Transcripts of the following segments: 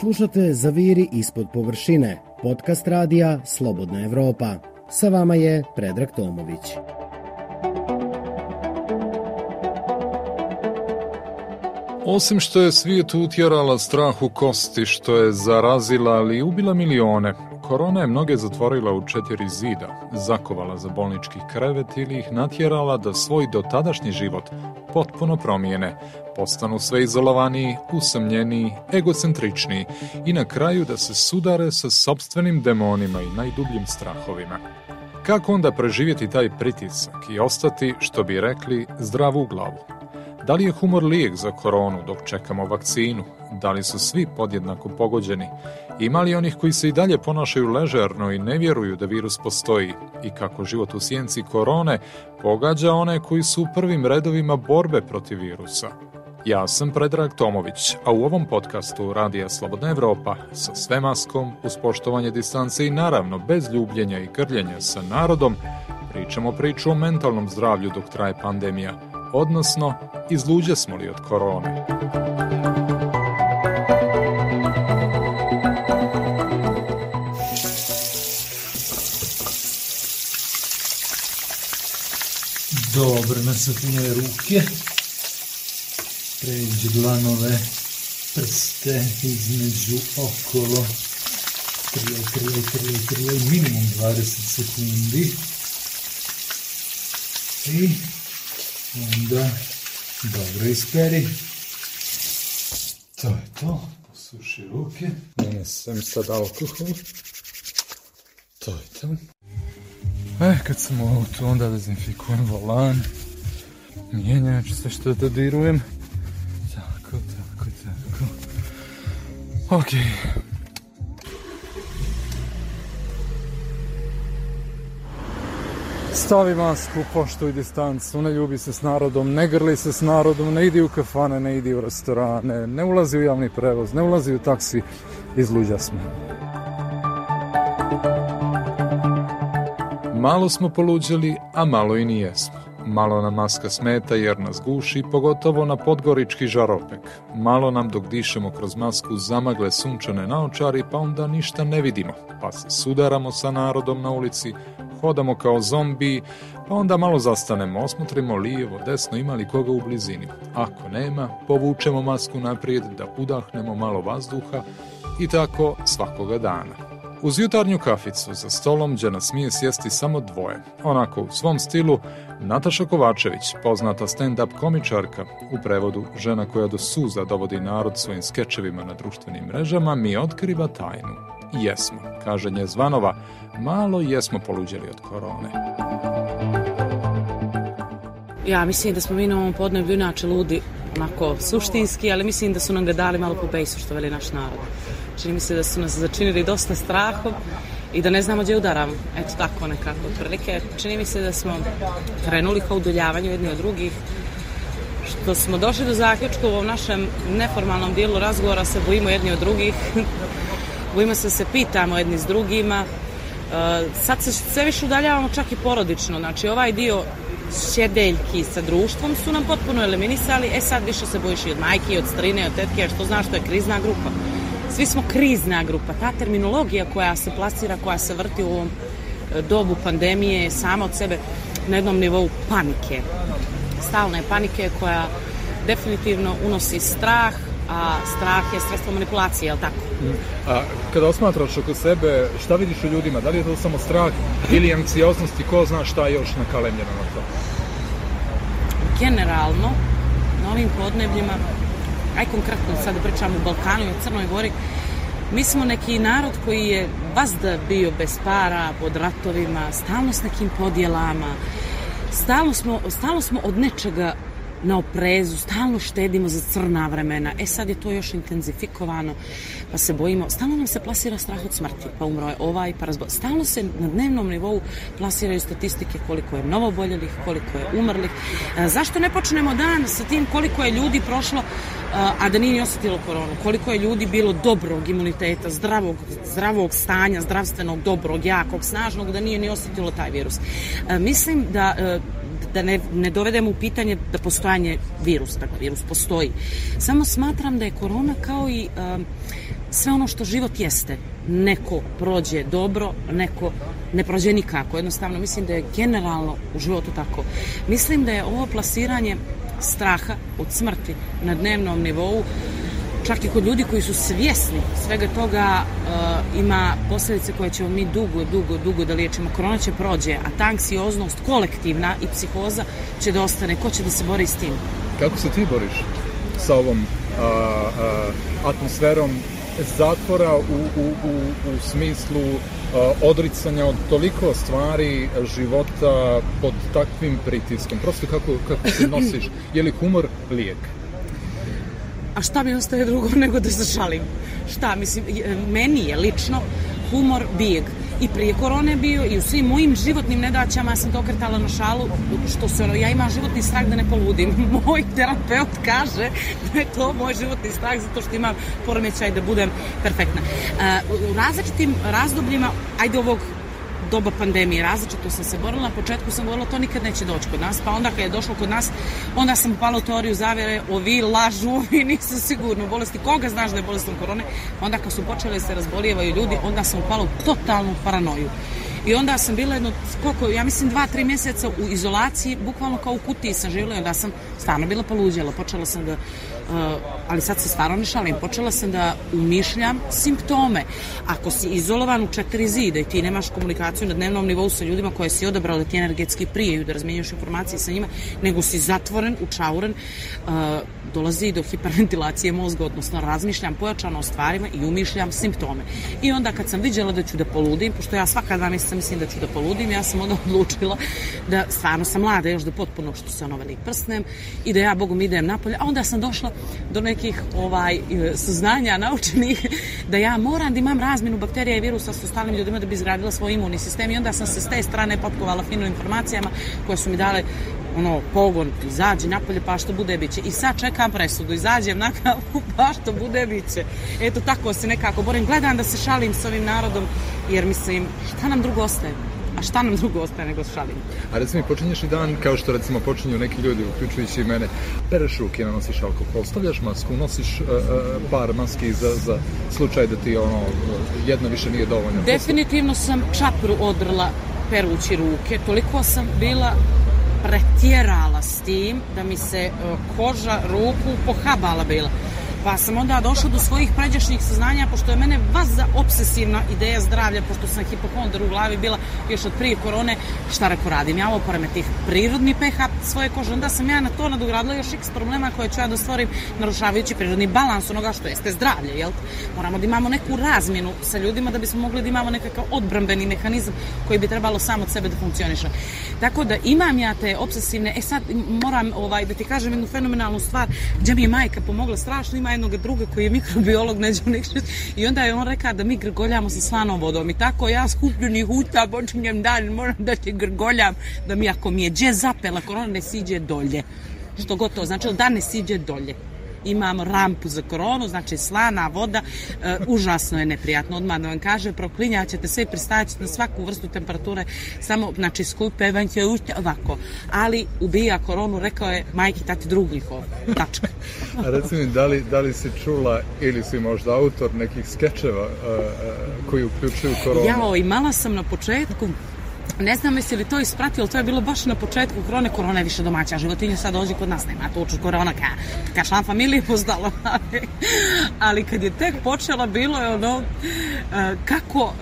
Slušate Zaviri ispod površine, podcast radija Slobodna Evropa. Sa vama je Predrag Tomović. Osim što je svijet utjerala strah u kosti, što je zarazila, ali ubila milione, korona je mnoge zatvorila u četiri zida, zakovala za bolnički krevet ili ih natjerala da svoj dotadašnji život potpuno promijene, postanu sve izolovaniji, usamljeniji, egocentričniji i na kraju da se sudare sa sobstvenim demonima i najdubljim strahovima. Kako onda preživjeti taj pritisak i ostati, što bi rekli, zdravu glavu? Da li je humor lijek za koronu dok čekamo vakcinu? Da li su svi podjednako pogođeni? Ima li onih koji se i dalje ponašaju ležerno i ne vjeruju da virus postoji? I kako život u sjenci korone pogađa one koji su u prvim redovima borbe protiv virusa? Ja sam Predrag Tomović, a u ovom podcastu Radija Slobodna Evropa sa sve maskom, uz poštovanje distance i naravno bez ljubljenja i grljenja sa narodom, pričamo priču o mentalnom zdravlju dok traje pandemija, odnosno izluđe smo li od korone. Dobro, nasakljene ruke. Pređe dlanove prste između okolo. Trije, trije, trije, trije, minimum 20 sekundi. I onda dobro isperi to je to posuši ruke nanesem sad alkohol to je to E, kad sam u autu, onda dezinfikujem volan, mijenjač, sve što dodirujem. Tako, tako, tako. Ok. Stavi masku, poštuj distancu, ne ljubi se s narodom, ne grli se s narodom, ne idi u kafane, ne idi u restorane, ne ulazi u javni prevoz, ne ulazi u taksi, izluđa smo. Malo smo poluđali, a malo i nijesmo. Malo nam maska smeta jer nas guši, pogotovo na podgorički žaropek. Malo nam dok dišemo kroz masku zamagle sunčane naočari, pa onda ništa ne vidimo. Pa se sudaramo sa narodom na ulici, hodamo kao zombi, pa onda malo zastanemo, osmotrimo lijevo, desno, ima li koga u blizini. Ako nema, povučemo masku naprijed da udahnemo malo vazduha i tako svakoga dana. Uz jutarnju kaficu za stolom gdje nas smije sjesti samo dvoje. Onako u svom stilu Nataša Kovačević, poznata stand-up komičarka, u prevodu žena koja do suza dovodi narod svojim skečevima na društvenim mrežama, mi otkriva tajnu. Jesmo, kaže nje Zvanova, malo jesmo poluđeli od korone. Ja mislim da smo mi na ovom podneblju inače ludi onako suštinski, ali mislim da su nam ga dali malo po bejsu, što veli naš narod. Čini mi se da su nas začinili dosta strahom i da ne znamo gdje udaramo. Eto tako nekako otprilike. Čini mi se da smo krenuli ka udoljavanju jedni od drugih, što smo došli do zaključka u ovom našem neformalnom dijelu razgovora se bojimo jedni od drugih, bojimo se da se pitamo jedni s drugima. Sad se sve više udaljavamo čak i porodično, znači ovaj dio šedeljki sa društvom su nam potpuno eliminisali, e sad više se bojiš i od majke, i od strine, od tetke, što znaš što je krizna grupa. Svi smo krizna grupa. Ta terminologija koja se plasira, koja se vrti u ovom e, dobu pandemije je sama od sebe na jednom nivou panike. Stalne panike koja definitivno unosi strah, a strah je sredstvo manipulacije, je li tako? A kada osmatraš oko sebe, šta vidiš u ljudima? Da li je to samo strah ili anksioznost i ko zna šta je još nakalemljeno na to? Generalno, na ovim podnebljima aj konkretno sad pričamo o Balkanu i o Crnoj Gori, mi smo neki narod koji je vazda bio bez para, pod ratovima, stalno s nekim podjelama, stalno smo, stalno smo od nečega na oprezu, stalno štedimo za crna vremena. E sad je to još intenzifikovano, pa se bojimo. Stalno nam se plasira strah od smrti, pa umro je ovaj, pa razbo... Stalno se na dnevnom nivou plasiraju statistike koliko je novoboljelih, koliko je umrlih. E, zašto ne počnemo dan sa tim koliko je ljudi prošlo, a da nije ni osjetilo koronu? Koliko je ljudi bilo dobrog imuniteta, zdravog, zdravog stanja, zdravstvenog, dobrog, jakog, snažnog, da nije ni osjetilo taj virus? E, mislim da da ne, ne dovedemo u pitanje da postojanje virusa, dakle virus postoji. Samo smatram da je korona kao i um, sve ono što život jeste. Neko prođe dobro, neko ne prođe nikako. Jednostavno, mislim da je generalno u životu tako. Mislim da je ovo plasiranje straha od smrti na dnevnom nivou čak i kod ljudi koji su svjesni svega toga uh, ima posljedice koje ćemo mi dugo, dugo, dugo da liječimo. Korona će prođe, a ta anksioznost kolektivna i psihoza će da ostane. Ko će da se bori s tim? Kako se ti boriš sa ovom a, a, atmosferom zatvora u, u, u, u smislu a, odricanja od toliko stvari života pod takvim pritiskom? Prosto kako, kako se nosiš? Je li humor lijek? A šta mi ostaje drugo nego da se šalim? Šta, mislim, meni je lično humor bijeg. I prije korone bio i u svim mojim životnim nedaćama ja sam to okretala na šalu, što se ono, ja imam životni strah da ne poludim. Moj terapeut kaže da je to moj životni strah zato što imam poremećaj da budem perfektna. U različitim razdobljima, ajde ovog doba pandemije, različito sam se borila, na početku sam govorila to nikad neće doći kod nas, pa onda kad je došlo kod nas, onda sam upala u teoriju zavere, ovi lažu, ovi nisu sigurno. Bolesti, koga znaš da je bolestan korone, onda kad su počeli da se razbolijevaju ljudi, onda sam upala u totalnu paranoju. I onda sam bila jedno, koliko, ja mislim dva, tri mjeseca u izolaciji, bukvalno kao u kutiji sam živjela i onda sam stvarno bila poluđela. Počela sam da, ali sad se stvarno ne šalim, počela sam da umišljam simptome. Ako si izolovan u četiri zida i ti nemaš komunikaciju na dnevnom nivou sa ljudima koje si odabrao da ti energetski prijeju, da razmenjuš informacije sa njima, nego si zatvoren, učauren, uh, dolazi do hiperventilacije mozga, odnosno razmišljam pojačano o stvarima i umišljam simptome. I onda kad sam vidjela da ću da poludim, pošto ja svaka dva mjeseca mislim da ću da poludim, ja sam onda odlučila da stvarno sam mlada još da potpuno što se ono veli prsnem i da ja Bogom idem napolje, a onda sam došla do nekih ovaj saznanja naučenih da ja moram da imam razminu bakterija i virusa sa ostalim ljudima da bi izgradila svoj imunni sistem i onda sam se s te strane potkovala fino informacijama koje su mi dale ono, pogon, izađi napolje pa što bude biće. I sad čekam presudu, izađem na kavu pa što bude biće. Eto, tako se nekako borim. Gledam da se šalim s ovim narodom, jer mislim, šta nam drugo ostaje? A šta nam drugo ostaje nego šalim? A recimo, počinješ i dan kao što recimo počinju neki ljudi, uključujući i mene, pereš ruke, nosiš alkohol, stavljaš masku, nosiš uh, par maski za, za slučaj da ti ono, jedna više nije dovoljno. Definitivno sam čapru odrla perući ruke, toliko sam bila pretjerala s tim da mi se koža ruku pohabala bila pa sam onda došla do svojih pređašnjih saznanja, pošto je mene vaza obsesivna ideja zdravlja, pošto sam hipokondar u glavi bila još od prije korone, šta reko radim, ja ovo poremetih prirodni pH svoje kože, onda sam ja na to nadogradila još x problema koje ću ja da stvorim narušavajući prirodni balans onoga što jeste zdravlje, jel? Moramo da imamo neku razmjenu sa ljudima da bismo mogli da imamo nekakav odbrambeni mehanizam koji bi trebalo sam od sebe da funkcioniše. Tako da imam ja te obsesivne, e sad moram ovaj, da ti kažem jednu fenomenalnu stvar, gdje mi je majka pomogla strašno, ima jednog druga koji je mikrobiolog Neđo Nikšić i onda je on rekao da mi grgoljamo sa slanom vodom i tako ja skupljenih huta počinjem dan, moram da ti grgoljam da mi ako mi je dže zapela korona ne siđe dolje. Što gotovo, znači da ne siđe dolje imamo rampu za koronu, znači slana voda, e, užasno je neprijatno, odmah da vam kaže, proklinjat ćete sve, pristajat na svaku vrstu temperature, samo, znači, skupe, van će ušte, ovako. Ali ubija koronu, rekao je majki, tati druglikov, tačka. A reci mi, da li, da li si čula ili si možda autor nekih skečeva uh, uh, koji uključuju koronu? Jao, imala sam na početku Ne znam jesi li to ispratilo, to je bilo baš na početku korone, korona je više domaća životinja, sad dođe kod nas, nema to uču korona ka, ka šlan familije pozdalo, ali, ali kad je tek počela, bilo je ono, uh, kako,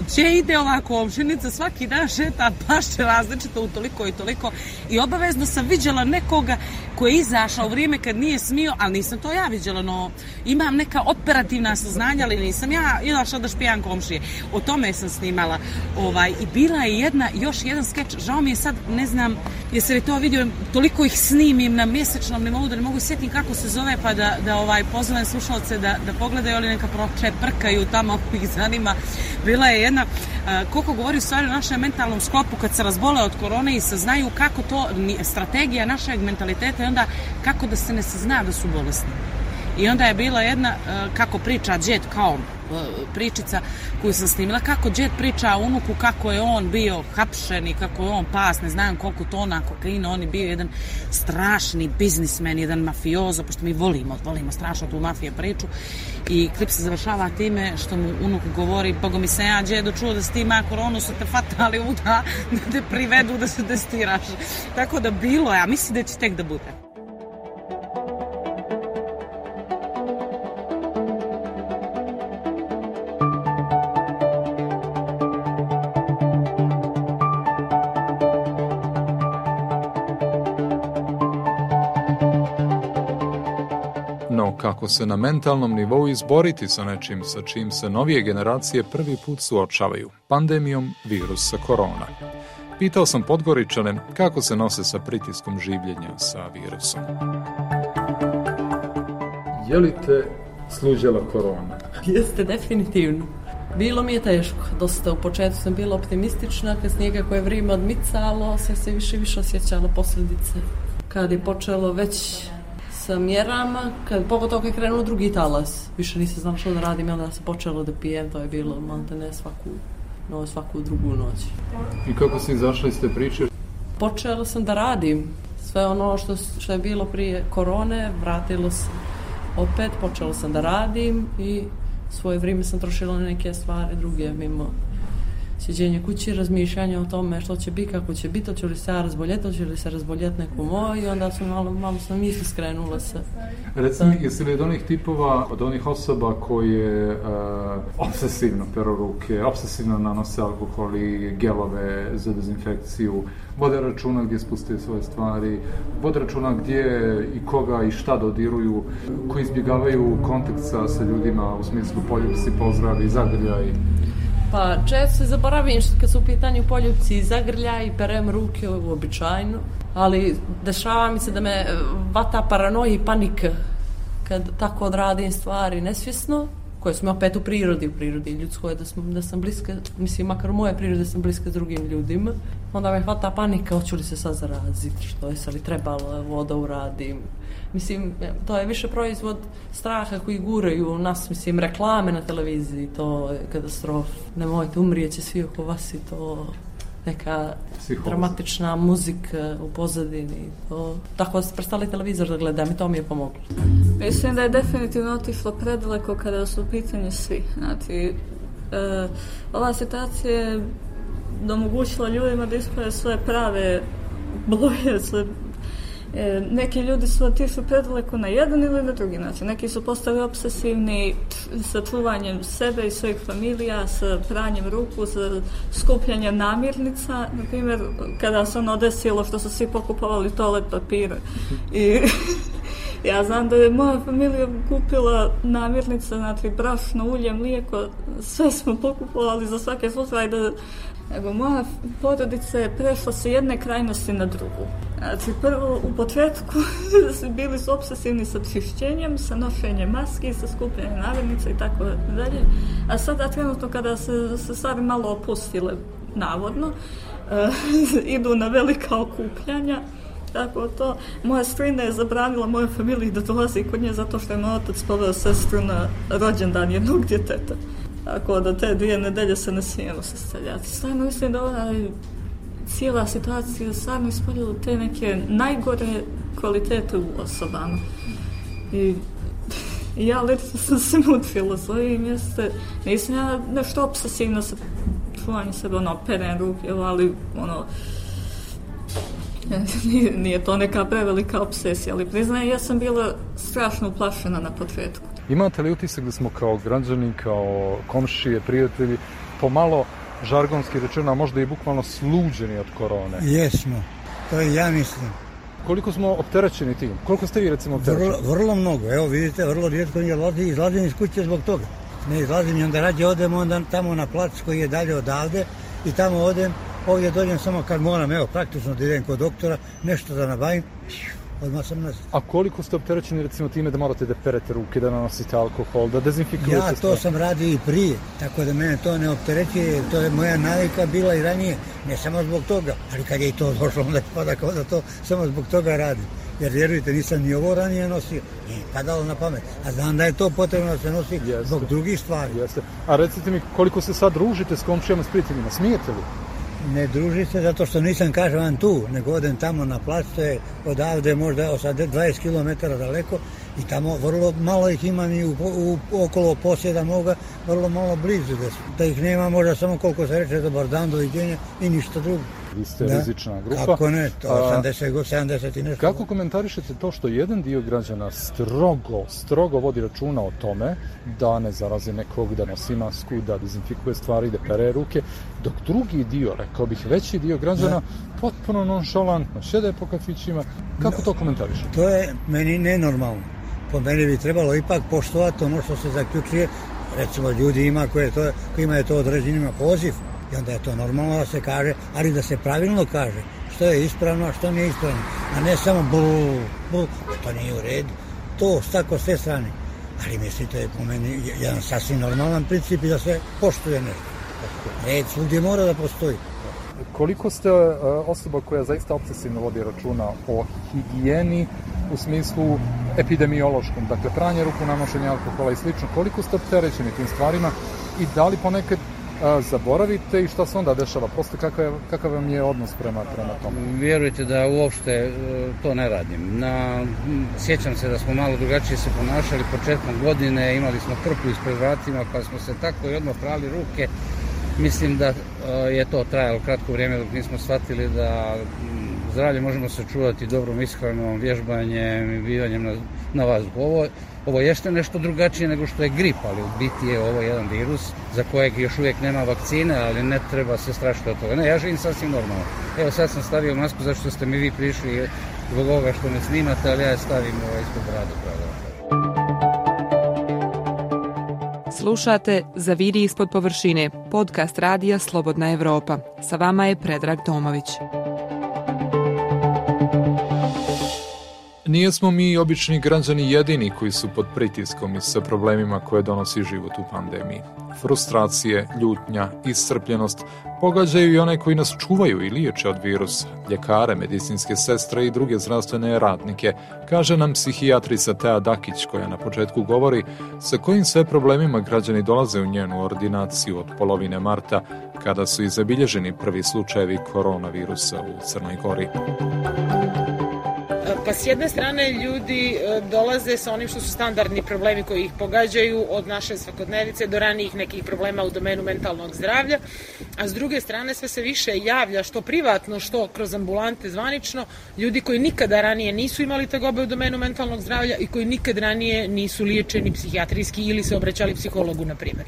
gdje ide ova komšinica, svaki dan šeta baš različito u toliko i toliko i obavezno sam viđala nekoga ko je izašao u vrijeme kad nije smio, ali nisam to ja viđala, no imam neka operativna saznanja, ali nisam ja izašla da špijan komšije. O tome sam snimala ovaj, i bila je jedna, još jedan skeč, žao mi je sad, ne znam, jesi li to vidio, toliko ih snimim na mjesečnom nivou da ne mogu sjetim kako se zove, pa da, da ovaj, pozovem slušalce da, da pogledaju, ali neka proče prkaju tamo ako ih zanima. Bila je jedna, uh, koliko govori u stvari o našem mentalnom sklopu kad se razbole od korone i saznaju kako to, strategija našeg mentaliteta i onda kako da se ne sazna da su bolesni. I onda je bila jedna, kako priča Jet Kaum, pričica koju sam snimila, kako džet priča unuku kako je on bio hapšen i kako je on pas, ne znam koliko tona kokaina, on je bio jedan strašni biznismen, jedan mafiozo, pošto mi volimo, volimo strašno tu mafije priču i klip se završava time što mu unuk govori, bogo mi se ja džedo čuo da si ti ima koronu, su te fatali uda, da te privedu da se testiraš. Tako da bilo je, a mislim da će tek da bude. Kako se na mentalnom nivou izboriti sa nečim sa čim se novije generacije prvi put suočavaju, pandemijom virusa korona. Pitao sam Podgoričane kako se nose sa pritiskom življenja sa virusom. Je li te sluđala korona? Jeste, definitivno. Bilo mi je teško, dosta u početku sam bila optimistična, kasnije kako je vrijeme odmicalo, se se više više osjećalo posljedice. Kad je počelo već sa mjerama, kad, pogotovo kad je krenuo drugi talas. Više nisam znala što da radim, onda sam počela da pijem, to je bilo malte ne svaku, no, svaku drugu noć. I kako si izašla iz te priče? Počela sam da radim. Sve ono što, što je bilo prije korone, vratilo se opet, počela sam da radim i svoje vrijeme sam trošila na neke stvari druge mimo sjeđenje kući, razmišljanje o tome što će biti, kako će biti, hoće li se ja razboljeti, hoće li se razboljeti neko moj i onda sam malo, malo sam misli skrenula se. Recimo, jesi li od onih tipova, od onih osoba koje uh, obsesivno peru ruke, obsesivno nanose alkohol i gelove za dezinfekciju, vode računa gdje spustaju svoje stvari, vode računa gdje i koga i šta dodiruju, koji izbjegavaju kontakt sa, sa ljudima u smislu poljubci, pozdravi, zagrljaj, Pa često se zaboravim što kad su u pitanju poljubci zagrlja i perem ruke uobičajno, ali dešava mi se da me vata paranoja i panika kad tako odradim stvari nesvjesno, koje smo opet u prirodi, u prirodi ljudskoj, da, sam, da sam bliska, mislim, makar u moje prirode sam bliska drugim ljudima, onda me hvata panika, hoću li se sad zaraziti, što je, sad li trebalo voda uradim, Mislim, to je više proizvod straha koji guraju nas, mislim, reklame na televiziji, to je katastrof. Nemojte, umrijeće svi oko vas i to neka Psihoza. dramatična muzika u pozadini. To, tako da ste prestali televizor da gledam i to mi je pomoglo. Mislim da je definitivno otišlo predaleko kada su u pitanju svi. Znači, e, ova situacija je domogućila ljudima da isprave svoje prave boje, svoje E, neki ljudi su otišli predaleko na jedan ili na drugi način. Neki su postali obsesivni sa čuvanjem sebe i svojih familija, sa pranjem ruku, sa skupljanjem namirnica. Na primjer, kada se ono desilo što su svi pokupovali toalet papira. I ja znam da je moja familija kupila namirnice, znači brašno, ulje, mlijeko, sve smo pokupovali za svake slučaje da nego moja porodica je prešla sa jedne krajnosti na drugu. Znači, prvo, u početku su bili su obsesivni sa čišćenjem, sa nošenjem maski, sa skupljanjem namirnica i tako dalje. A sada, trenutno, kada se, se stvari malo opustile, navodno, uh, idu na velika okupljanja, tako to. Moja strina je zabranila mojoj familiji da dolazi kod nje zato što je moj otac poveo sestru na rođendan jednog djeteta. Tako da te dvije nedelje se ne smijemo sastavljati. Stvarno mislim da ona cijela situacija stvarno ispoljila te neke najgore kvalitete u osobama. I ja lično sam se mutila ovim jeste, nisam ja nešto obsesivno sa čuvanjem sebe, ono, perem ruke, ali, ono, nije, nije to neka prevelika obsesija, ali priznajem, ja sam bila strašno uplašena na početku. Imate li utisak da smo kao građani, kao komšije, prijatelji, pomalo žargonski rečeno, možda i bukvalno sluđeni od korone? Jesmo, to i ja mislim. Koliko smo opterećeni tim? Koliko ste vi recimo opterećeni? Vrlo, vrlo mnogo, evo vidite, vrlo rijetko ne izlazim, izlazim iz kuće zbog toga. Ne izlazim i onda rađe odem onda tamo na plac koji je dalje odavde i tamo odem, ovdje dođem samo kad moram, evo praktično da idem kod doktora, nešto da nabavim, odmah sam nas. A koliko ste opterećeni recimo time da morate da perete ruke, da nanosite alkohol, da dezinfikujete? Ja to sam radio i prije, tako da mene to ne opterećuje, to je moja navika bila i ranije, ne samo zbog toga, ali kad je i to došlo, onda spada kao da to samo zbog toga radim. jer vjerujte, nisam ni ovo ranije nosio, nije padalo na pamet. A znam da je to potrebno da se nosi Jeste. zbog drugih stvari. Jeste. A recite mi koliko se sad družite s komšijama, s prijateljima, smijete li? Ne druži se zato što nisam, kažem vam, tu, nego odem tamo na plac, to je odavde možda 20 km daleko i tamo vrlo malo ih imam i u, u, okolo posjeda moga, vrlo malo blizu da, da ih nema možda samo koliko se reče dobar dan, doviđenja i ništa drugo. Vi ste da. rizična grupa. Kako ne, to 80, 70 i nešto. Kako komentarišete to što jedan dio građana strogo, strogo vodi računa o tome da ne zarazi nekog, da nosi masku, da dezinfikuje stvari, da pere ruke, dok drugi dio, rekao bih veći dio građana, da. potpuno nonšalantno, sjede po kafićima. Kako to komentarišete? To je meni nenormalno. Po meni bi trebalo ipak poštovati ono što se zaključuje. Recimo, ljudi ima koje to, kojima je to određenima poziv, i onda je to normalno da se kaže, ali da se pravilno kaže što je ispravno, a što nije ispravno, a ne samo blu, blu, to nije u redu. To tako s te strane. Ali mislite, je po meni jedan sasvim normalan princip i da se poštuje nešto. Red svugdje mora da postoji. Koliko ste uh, osoba koja zaista obsesivno vodi računa o higijeni u smislu epidemiološkom, dakle pranje ruku, nanošenje alkohola i slično, koliko ste opterećeni tim stvarima i da li ponekad a, zaboravite i šta se onda dešava? Posle kakav, kakav vam je odnos prema, prema tome? Vjerujte da uopšte e, to ne radim. Na, sjećam se da smo malo drugačije se ponašali početkom godine, imali smo krpu ispred vratima pa smo se tako i odmah prali ruke. Mislim da e, je to trajalo kratko vrijeme dok nismo shvatili da zdravlje možemo sačuvati dobrom ishranom, vježbanjem i bivanjem na, na vazduhu. Ovo, ovo jeste nešto drugačije nego što je grip, ali u biti je ovo jedan virus za kojeg još uvijek nema vakcine, ali ne treba se strašiti od toga. Ne, ja živim sasvim normalno. Evo sad sam stavio masku zašto ste mi vi prišli zbog ovoga što me snimate, ali ja je stavim ovaj ispod brada. Slušate Zaviri ispod površine, podcast radija Slobodna Evropa. Sa vama je Predrag Tomović. Nijesmo mi obični građani jedini koji su pod pritiskom i sa problemima koje donosi život u pandemiji. Frustracije, ljutnja, iscrpljenost pogađaju i one koji nas čuvaju i liječe od virusa, ljekare, medicinske sestre i druge zdravstvene radnike, kaže nam psihijatrica Tea Dakić koja na početku govori sa kojim sve problemima građani dolaze u njenu ordinaciju od polovine marta kada su i zabilježeni prvi slučajevi koronavirusa u Crnoj Gori. Pa s jedne strane ljudi e, dolaze sa onim što su standardni problemi koji ih pogađaju od naše svakodnevice do ranijih nekih problema u domenu mentalnog zdravlja, a s druge strane sve se više javlja što privatno, što kroz ambulante zvanično, ljudi koji nikada ranije nisu imali tegobe u domenu mentalnog zdravlja i koji nikad ranije nisu liječeni psihijatrijski ili se obraćali psihologu, na primjer.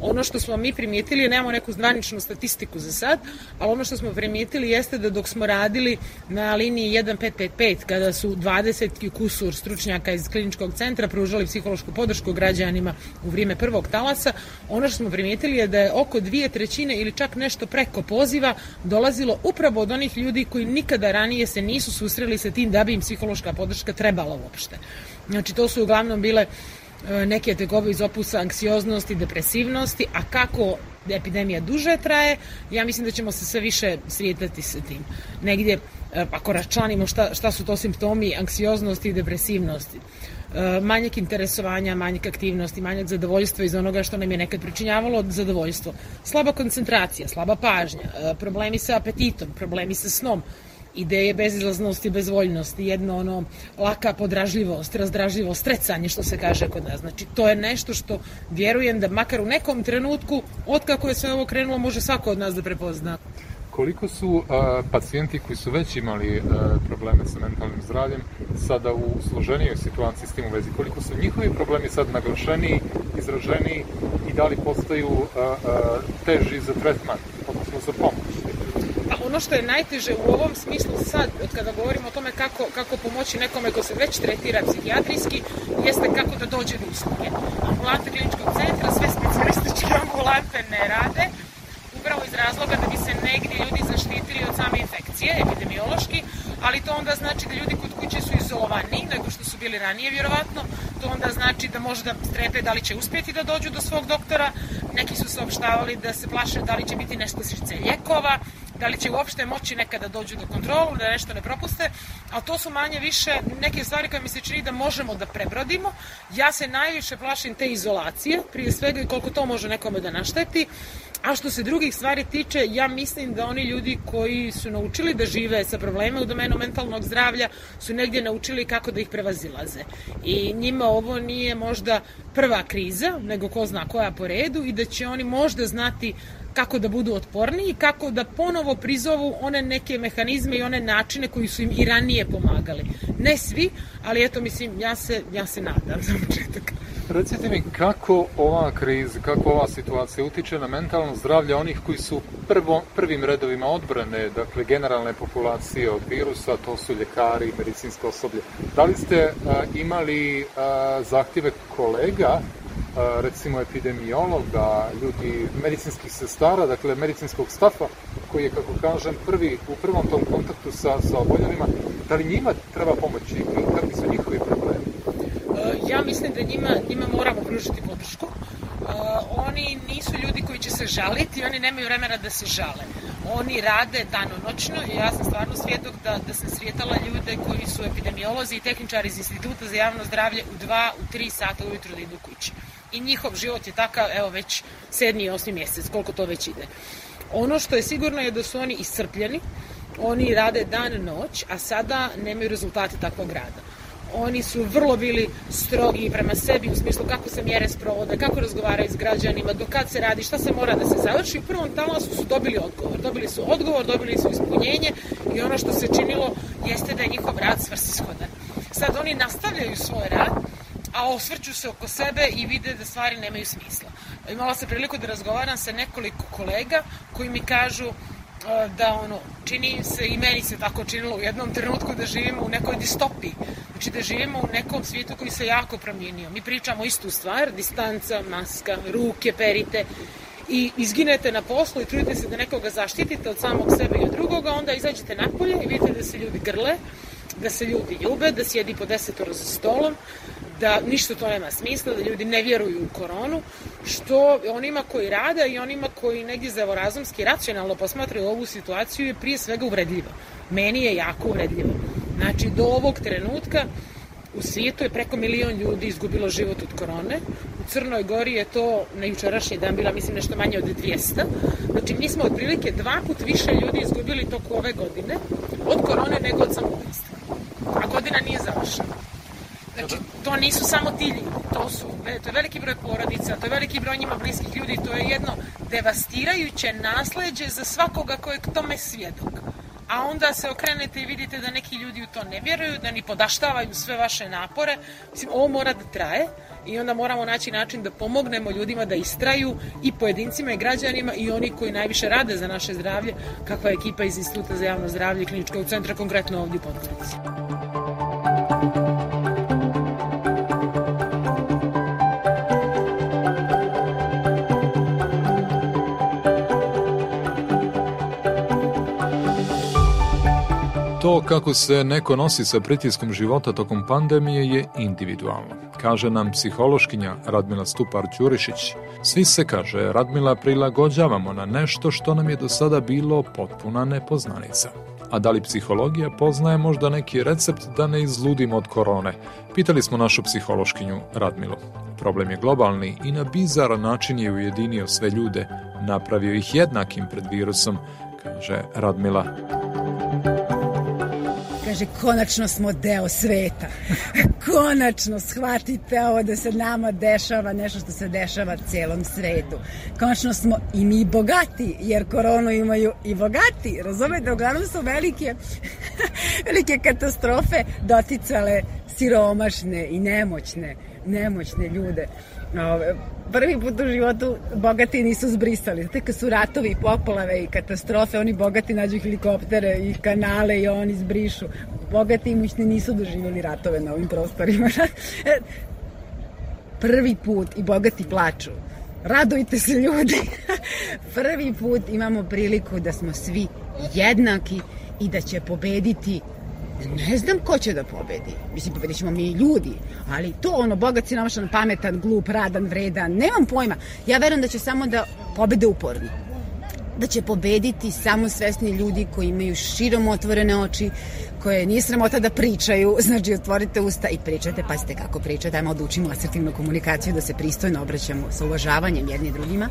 Ono što smo mi primijetili, nemamo neku zvaničnu statistiku za sad, ali ono što smo primijetili jeste da dok smo radili na liniji 1555, kada su 20 kusur stručnjaka iz kliničkog centra pružali psihološku podršku građanima u vrijeme prvog talasa, ono što smo primijetili je da je oko dvije trećine ili čak nešto preko poziva dolazilo upravo od onih ljudi koji nikada ranije se nisu susreli sa tim da bi im psihološka podrška trebala uopšte. Znači, to su uglavnom bile neke tegobe iz opusa anksioznosti, depresivnosti, a kako epidemija duže traje, ja mislim da ćemo se sve više svijetati sa tim. Negdje E, ako račlanimo šta, šta su to simptomi anksioznosti i depresivnosti e, manjak interesovanja, manjak aktivnosti, manjak zadovoljstva iz onoga što nam je nekad pričinjavalo zadovoljstvo. Slaba koncentracija, slaba pažnja, e, problemi sa apetitom, problemi sa snom, ideje bezizlaznosti, bezvoljnosti, jedno ono laka podražljivost, razdražljivost, strecanje što se kaže kod nas. Znači to je nešto što vjerujem da makar u nekom trenutku od kako je sve ovo krenulo može svako od nas da prepozna koliko su uh, pacijenti koji su već imali uh, probleme sa mentalnim zdravljem sada u složenijoj situaciji s tim u vezi? Koliko su njihovi problemi sad naglašeniji, izraženiji i da li postaju uh, uh, teži za tretman, odnosno za pomoć? Ono što je najteže u ovom smislu sad, od kada govorimo o tome kako, kako pomoći nekome ko se već tretira psihijatrijski, jeste kako da dođe do usluge. Ambulante kliničkog centra, sve specialističke ambulante ne rade, upravo iz razloga da bi se negdje ljudi zaštitili od same infekcije, epidemiološki, ali to onda znači da ljudi kod kuće su izolovani nego što su bili ranije vjerovatno, to onda znači da možda strepe da li će uspjeti da dođu do svog doktora, neki su saopštavali da se plaše da li će biti nestašice ljekova, da li će uopšte moći nekada dođu do kontrolu, da nešto ne propuste, a to su manje više neke stvari koje mi se čini da možemo da prebrodimo. Ja se najviše plašim te izolacije, prije svega i koliko to može nekome da našteti, A što se drugih stvari tiče, ja mislim da oni ljudi koji su naučili da žive sa problemima u domenu mentalnog zdravlja su negdje naučili kako da ih prevazilaze. I njima ovo nije možda prva kriza, nego ko zna koja po redu i da će oni možda znati kako da budu otporniji, kako da ponovo prizovu one neke mehanizme i one načine koji su im i ranije pomagali. Ne svi, ali eto mislim, ja se, ja se nadam za početak. Recite mi kako ova kriza, kako ova situacija utiče na mentalno zdravlje onih koji su prvo, prvim redovima odbrane, dakle generalne populacije od virusa, to su ljekari, medicinsko osoblje. Da li ste a, imali a, zahtjeve kolega recimo epidemiologa, ljudi medicinskih sestara, dakle medicinskog stafa, koji je, kako kažem, prvi, u prvom tom kontaktu sa, sa oboljelima, da li njima treba pomoći i kakvi su njihovi problemi? Ja mislim da njima, njima moramo pružiti podršku. Oni nisu ljudi koji će se žaliti, oni nemaju vremena da se žale. Oni rade danonoćno i ja sam stvarno svjedok da, da sam svijetala ljude koji su epidemiolozi i tehničari iz Instituta za javno zdravlje u 2, u 3 sata ujutro da idu kući i njihov život je takav, evo već sedmi i osmi mjesec, koliko to već ide. Ono što je sigurno je da su oni iscrpljeni, oni rade dan noć, a sada nemaju rezultate takvog rada. Oni su vrlo bili strogi prema sebi u smislu kako se mjere sprovode, kako razgovaraju s građanima, do kad se radi, šta se mora da se završi. U prvom talasu su dobili odgovor. Dobili su odgovor, dobili su ispunjenje i ono što se činilo jeste da je njihov rad svrsishodan. Sad oni nastavljaju svoj rad, a osvrću se oko sebe i vide da stvari nemaju smisla. Imala sam priliku da razgovaram sa nekoliko kolega koji mi kažu da ono, čini se i meni se tako činilo u jednom trenutku da živimo u nekoj distopiji. Znači da živimo u nekom svijetu koji se jako promijenio. Mi pričamo istu stvar, distanca, maska, ruke, perite i izginete na poslu i trudite se da nekoga zaštitite od samog sebe i od drugoga, onda izađete napolje i vidite da se ljudi grle, da se ljudi ljube, da sjedi po desetoro za stolom, da ništa to nema smisla, da ljudi ne vjeruju u koronu, što onima koji rade i onima koji negdje zavorazumski racionalno posmatraju ovu situaciju je prije svega uvredljivo. Meni je jako uvredljivo. Znači, do ovog trenutka u svijetu je preko milion ljudi izgubilo život od korone. U Crnoj Gori je to na jučerašnji dan bila, mislim, nešto manje od 200. Znači, mi smo otprilike dva put više ljudi izgubili toku ove godine od korone nego od samoubistva. A godina nije završena. Znači, to nisu samo ti ljudi, to su, to je veliki broj porodica, to je veliki broj njima bliskih ljudi, to je jedno devastirajuće nasleđe za svakoga ko je k tome svjedok. A onda se okrenete i vidite da neki ljudi u to ne vjeruju, da ni podaštavaju sve vaše napore. Mislim, ovo mora da traje i onda moramo naći način da pomognemo ljudima da istraju i pojedincima i građanima i oni koji najviše rade za naše zdravlje, kakva je ekipa iz Instituta za javno zdravlje i kliničkog centra, konkretno ovdje u Podgorici. To kako se neko nosi sa pritiskom života tokom pandemije je individualno. Kaže nam psihološkinja Radmila Stupar-Ćurišić. Svi se, kaže Radmila, prilagođavamo na nešto što nam je do sada bilo potpuna nepoznanica. A da li psihologija poznaje možda neki recept da ne izludimo od korone? Pitali smo našu psihološkinju Radmilu. Problem je globalni i na bizaran način je ujedinio sve ljude, napravio ih jednakim pred virusom, kaže Radmila. Kaže, konačno smo deo sveta. konačno shvatite ovo da se nama dešava nešto što se dešava celom svetu. Konačno smo i mi bogati, jer koronu imaju i bogati. Razumete, uglavnom su velike, velike katastrofe doticale siromašne i nemoćne, nemoćne ljude. Ove, prvi put u životu bogati nisu zbrisali. Znate, kad su ratovi, poplave i katastrofe, oni bogati nađu helikoptere i kanale i oni zbrišu. Bogati imućni nisu doživjeli ratove na ovim prostorima. prvi put i bogati plaču. Radujte se ljudi. prvi put imamo priliku da smo svi jednaki i da će pobediti ne znam ko će da pobedi. Mislim, pobedit ćemo mi ljudi, ali to ono, bogat, siromašan, pametan, glup, radan, vredan, nemam pojma. Ja verujem da će samo da pobede uporni. da će pobediti samo svesni ljudi koji imaju širom otvorene oči, koje nije sramota da pričaju, znači otvorite usta i pričate, pazite kako pričate, ajmo da učimo asertivnu komunikaciju, da se pristojno obraćamo sa uvažavanjem jedni drugima,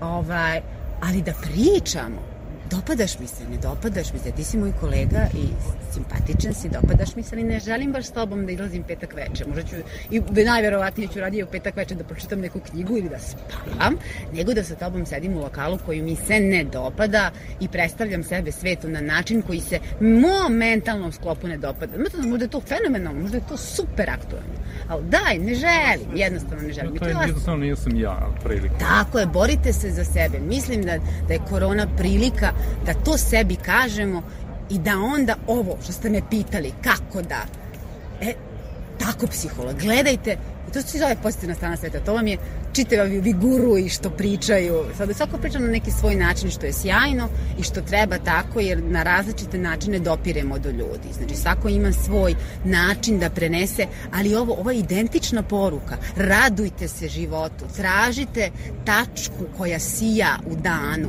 ovaj, ali da pričamo, dopadaš mi se, ne dopadaš mi se, ti si moj kolega i simpatičan si, dopadaš mi se, ali ne želim baš s tobom da izlazim petak veče. Možda ću, i najverovatnije ću raditi u petak veče da pročitam neku knjigu ili da spavam, nego da sa tobom sedim u lokalu koji mi se ne dopada i predstavljam sebe svetu na način koji se mom mentalnom sklopu ne dopada. Možda je to fenomenalno, možda je to super aktualno. Ali daj, ne želim, jednostavno ne želim. To je jednostavno nisam ja prilika. Tako je, borite se za sebe. Mislim da, da je korona prilika da to sebi kažemo i da onda ovo što ste me pitali, kako da, e, tako psiholog, gledajte, i to se zove pozitivna strana sveta, to vam je čitave vi guru i što pričaju, sada svako priča na neki svoj način što je sjajno i što treba tako, jer na različite načine dopiremo do ljudi, znači svako ima svoj način da prenese, ali ovo, ovo je identična poruka, radujte se životu, tražite tačku koja sija u danu,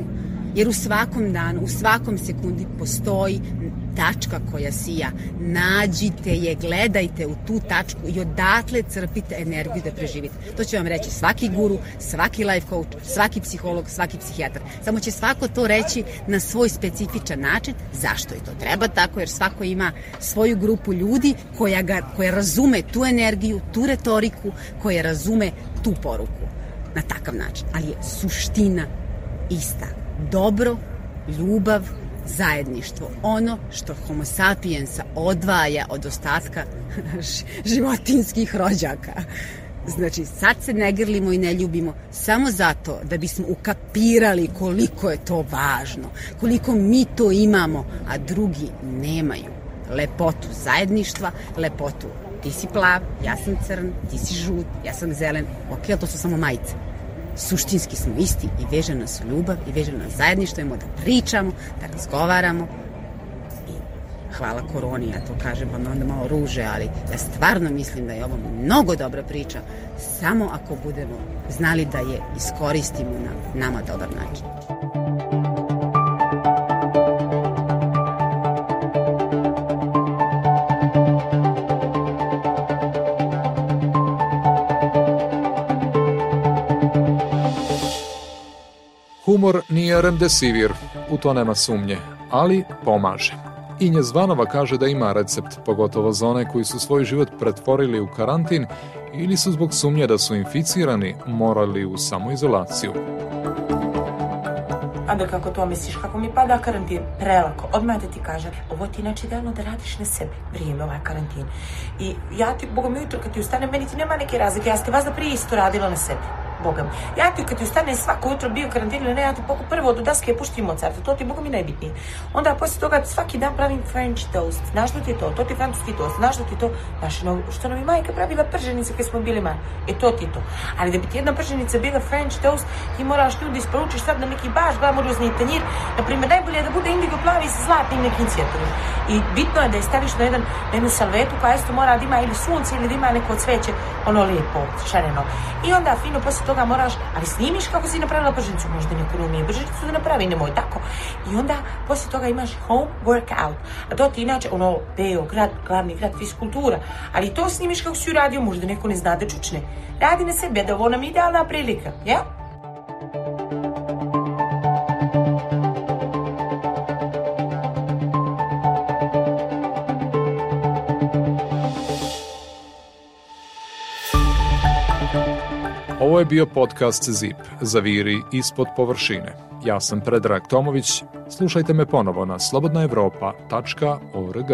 jer u svakom danu, u svakom sekundi postoji tačka koja sija. Nađite je, gledajte u tu tačku i odatle crpite energiju da preživite. To će vam reći svaki guru, svaki life coach, svaki psiholog, svaki psihijatar. Samo će svako to reći na svoj specifičan način. Zašto je to treba tako? Jer svako ima svoju grupu ljudi koja, ga, koja razume tu energiju, tu retoriku, koja razume tu poruku na takav način. Ali je suština ista dobro, ljubav, zajedništvo. Ono što homo sapiensa odvaja od ostatka životinskih rođaka. Znači, sad se ne grlimo i ne ljubimo samo zato da bismo ukapirali koliko je to važno, koliko mi to imamo, a drugi nemaju. Lepotu zajedništva, lepotu ti si plav, ja sam crn, ti si žut, ja sam zelen. Ok, ali to su samo majice suštinski smo isti i veže nas ljubav i veže nas zajedništvo, imamo da pričamo, da razgovaramo i hvala koroni, ja to kažem pa me onda malo ruže, ali ja stvarno mislim da je ovo mnogo dobra priča, samo ako budemo znali da je iskoristimo na nama dobar način. Humor nije remdesivir, u to nema sumnje, ali pomaže. Inje Zvanova kaže da ima recept, pogotovo za one koji su svoj život pretvorili u karantin ili su zbog sumnje da su inficirani morali u samoizolaciju. A da kako to misliš, kako mi pada karantin? Prelako, odmah da ti kažem, ovo ti znači delno da radiš na sebi, vrijeme ovaj karantin. I ja ti, Boga mi jutro kad ti ustane, meni ti nema neke razlike, ja ste vas da prije isto radila na sebi. Boga mi. Ja ti kad ti ustane svako jutro bio karantin ili ne, ja ti prvo do daske puštim Mozarta, to ti Boga mi najbitnije. Onda posle toga svaki dan pravim French toast. Znaš što ti je to? To ti francuski toast. Znaš što ti je to? Znaš, što nam je majka pravila prženice kad smo bili mali. E to ti je to. Ali da bi ti jedna prženica bila French toast, ti moraš ljudi isporučiš sad na neki baš glamurozni tanjir. Naprimjer, najbolje je da bude indigo plavi sa zlatnim nekim cvjetovima. I bitno je da je staviš na, jedan, na jednu salvetu koja isto mora da ima ili sunce ili da ima neko cveće, ono lijepo, šareno. I onda fino posle toga moraš, ali snimiš kako si napravila prženicu, možda neko ne umije prženicu da napravi, nemoj tako. I onda posle toga imaš home workout, a to ti inače ono grad, glavni grad fiskultura, ali to snimiš kako si uradio, možda neko ne zna da čučne. Radi na sebe, da ovo nam idealna prilika, ja? Ovo je bio podcast ZIP, Zaviri ispod površine. Ja sam Predrag Tomović, slušajte me ponovo na slobodnaevropa.org.